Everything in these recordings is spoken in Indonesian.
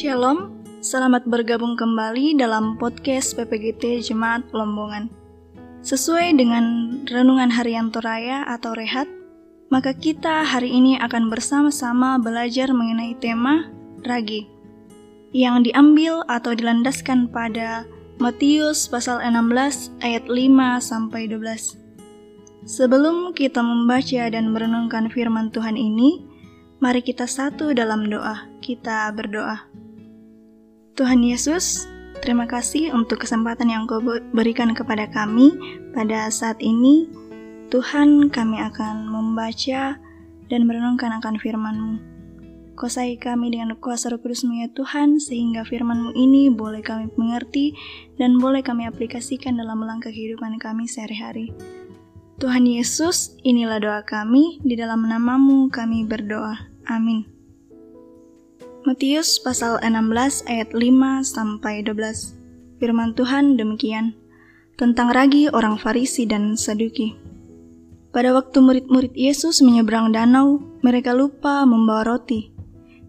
Shalom, selamat bergabung kembali dalam podcast PPGT Jemaat Pelombongan. Sesuai dengan renungan harian Toraya atau rehat, maka kita hari ini akan bersama-sama belajar mengenai tema ragi yang diambil atau dilandaskan pada Matius pasal 16 ayat 5 sampai 12. Sebelum kita membaca dan merenungkan firman Tuhan ini, mari kita satu dalam doa. Kita berdoa. Tuhan Yesus, terima kasih untuk kesempatan yang Kau berikan kepada kami pada saat ini. Tuhan, kami akan membaca dan merenungkan akan firman-Mu. Kuasai kami dengan kuasa roh kudus ya Tuhan, sehingga firman-Mu ini boleh kami mengerti dan boleh kami aplikasikan dalam langkah kehidupan kami sehari-hari. Tuhan Yesus, inilah doa kami, di dalam namamu kami berdoa. Amin. Matius pasal 16 ayat 5 sampai 12. Firman Tuhan demikian tentang ragi orang Farisi dan Saduki. Pada waktu murid-murid Yesus menyeberang danau, mereka lupa membawa roti.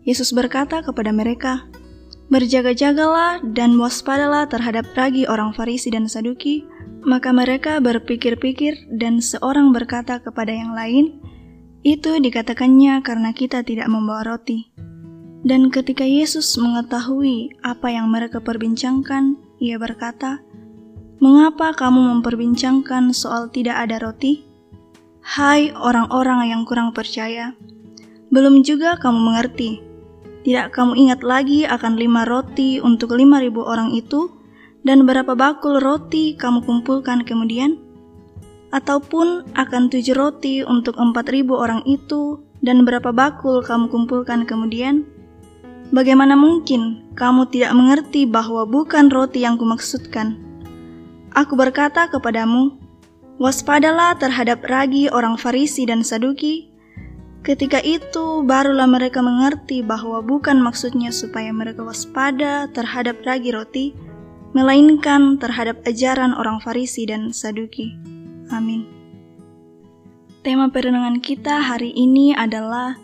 Yesus berkata kepada mereka, "Berjaga-jagalah dan waspadalah terhadap ragi orang Farisi dan Saduki." Maka mereka berpikir-pikir dan seorang berkata kepada yang lain, "Itu dikatakannya karena kita tidak membawa roti." Dan ketika Yesus mengetahui apa yang mereka perbincangkan, ia berkata, "Mengapa kamu memperbincangkan soal tidak ada roti? Hai orang-orang yang kurang percaya, belum juga kamu mengerti. Tidak kamu ingat lagi akan lima roti untuk lima ribu orang itu, dan berapa bakul roti kamu kumpulkan kemudian? Ataupun akan tujuh roti untuk empat ribu orang itu, dan berapa bakul kamu kumpulkan kemudian?" Bagaimana mungkin kamu tidak mengerti bahwa bukan roti yang kumaksudkan? Aku berkata kepadamu, waspadalah terhadap ragi orang Farisi dan Saduki. Ketika itu barulah mereka mengerti bahwa bukan maksudnya supaya mereka waspada terhadap ragi roti, melainkan terhadap ajaran orang Farisi dan Saduki. Amin. Tema perenungan kita hari ini adalah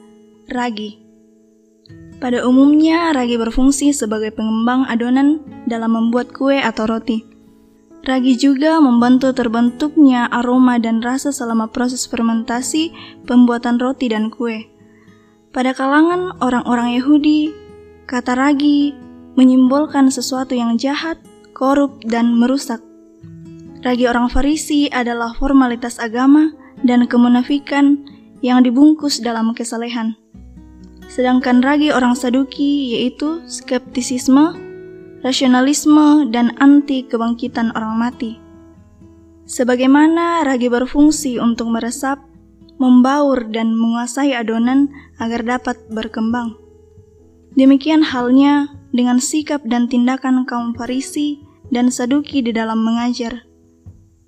ragi. Pada umumnya, ragi berfungsi sebagai pengembang adonan dalam membuat kue atau roti. Ragi juga membantu terbentuknya aroma dan rasa selama proses fermentasi pembuatan roti dan kue. Pada kalangan orang-orang Yahudi, kata ragi menyimbolkan sesuatu yang jahat, korup, dan merusak. Ragi orang Farisi adalah formalitas agama dan kemunafikan yang dibungkus dalam kesalehan. Sedangkan ragi orang Saduki yaitu skeptisisme, rasionalisme, dan anti kebangkitan orang mati. Sebagaimana ragi berfungsi untuk meresap, membaur, dan menguasai adonan agar dapat berkembang. Demikian halnya dengan sikap dan tindakan kaum Farisi dan Saduki di dalam mengajar.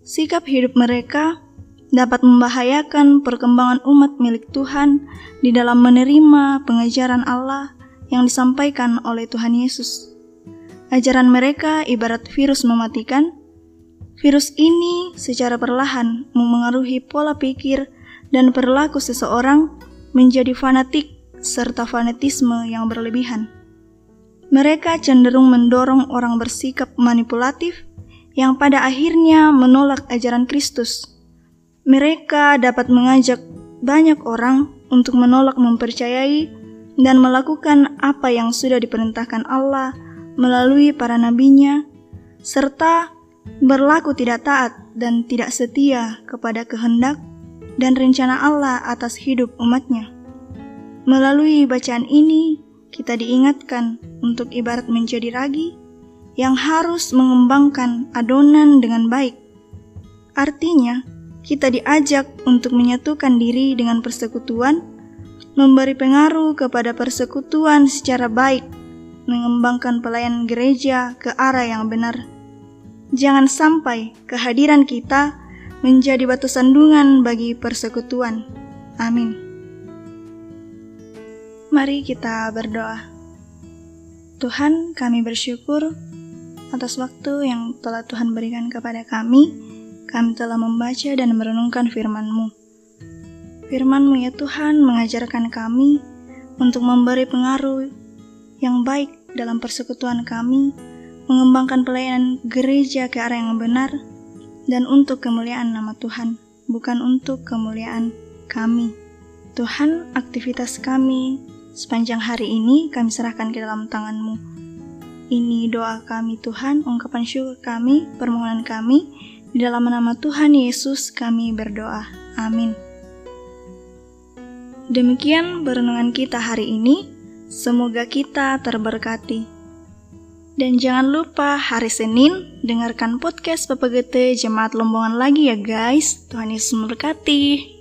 Sikap hidup mereka dapat membahayakan perkembangan umat milik Tuhan di dalam menerima pengajaran Allah yang disampaikan oleh Tuhan Yesus. Ajaran mereka ibarat virus mematikan. Virus ini secara perlahan memengaruhi pola pikir dan perilaku seseorang menjadi fanatik serta fanatisme yang berlebihan. Mereka cenderung mendorong orang bersikap manipulatif yang pada akhirnya menolak ajaran Kristus mereka dapat mengajak banyak orang untuk menolak mempercayai dan melakukan apa yang sudah diperintahkan Allah melalui para nabinya, serta berlaku tidak taat dan tidak setia kepada kehendak dan rencana Allah atas hidup umatnya. Melalui bacaan ini, kita diingatkan untuk ibarat menjadi ragi yang harus mengembangkan adonan dengan baik. Artinya, kita diajak untuk menyatukan diri dengan persekutuan, memberi pengaruh kepada persekutuan secara baik, mengembangkan pelayanan gereja ke arah yang benar. Jangan sampai kehadiran kita menjadi batu sandungan bagi persekutuan. Amin. Mari kita berdoa. Tuhan, kami bersyukur atas waktu yang telah Tuhan berikan kepada kami kami telah membaca dan merenungkan firman-Mu. Firman-Mu ya Tuhan mengajarkan kami untuk memberi pengaruh yang baik dalam persekutuan kami, mengembangkan pelayanan gereja ke arah yang benar, dan untuk kemuliaan nama Tuhan, bukan untuk kemuliaan kami. Tuhan, aktivitas kami sepanjang hari ini kami serahkan ke dalam tangan-Mu. Ini doa kami Tuhan, ungkapan syukur kami, permohonan kami, di dalam nama Tuhan Yesus kami berdoa. Amin. Demikian perenungan kita hari ini. Semoga kita terberkati. Dan jangan lupa hari Senin dengarkan podcast PPGT Jemaat Lombongan lagi ya guys. Tuhan Yesus memberkati.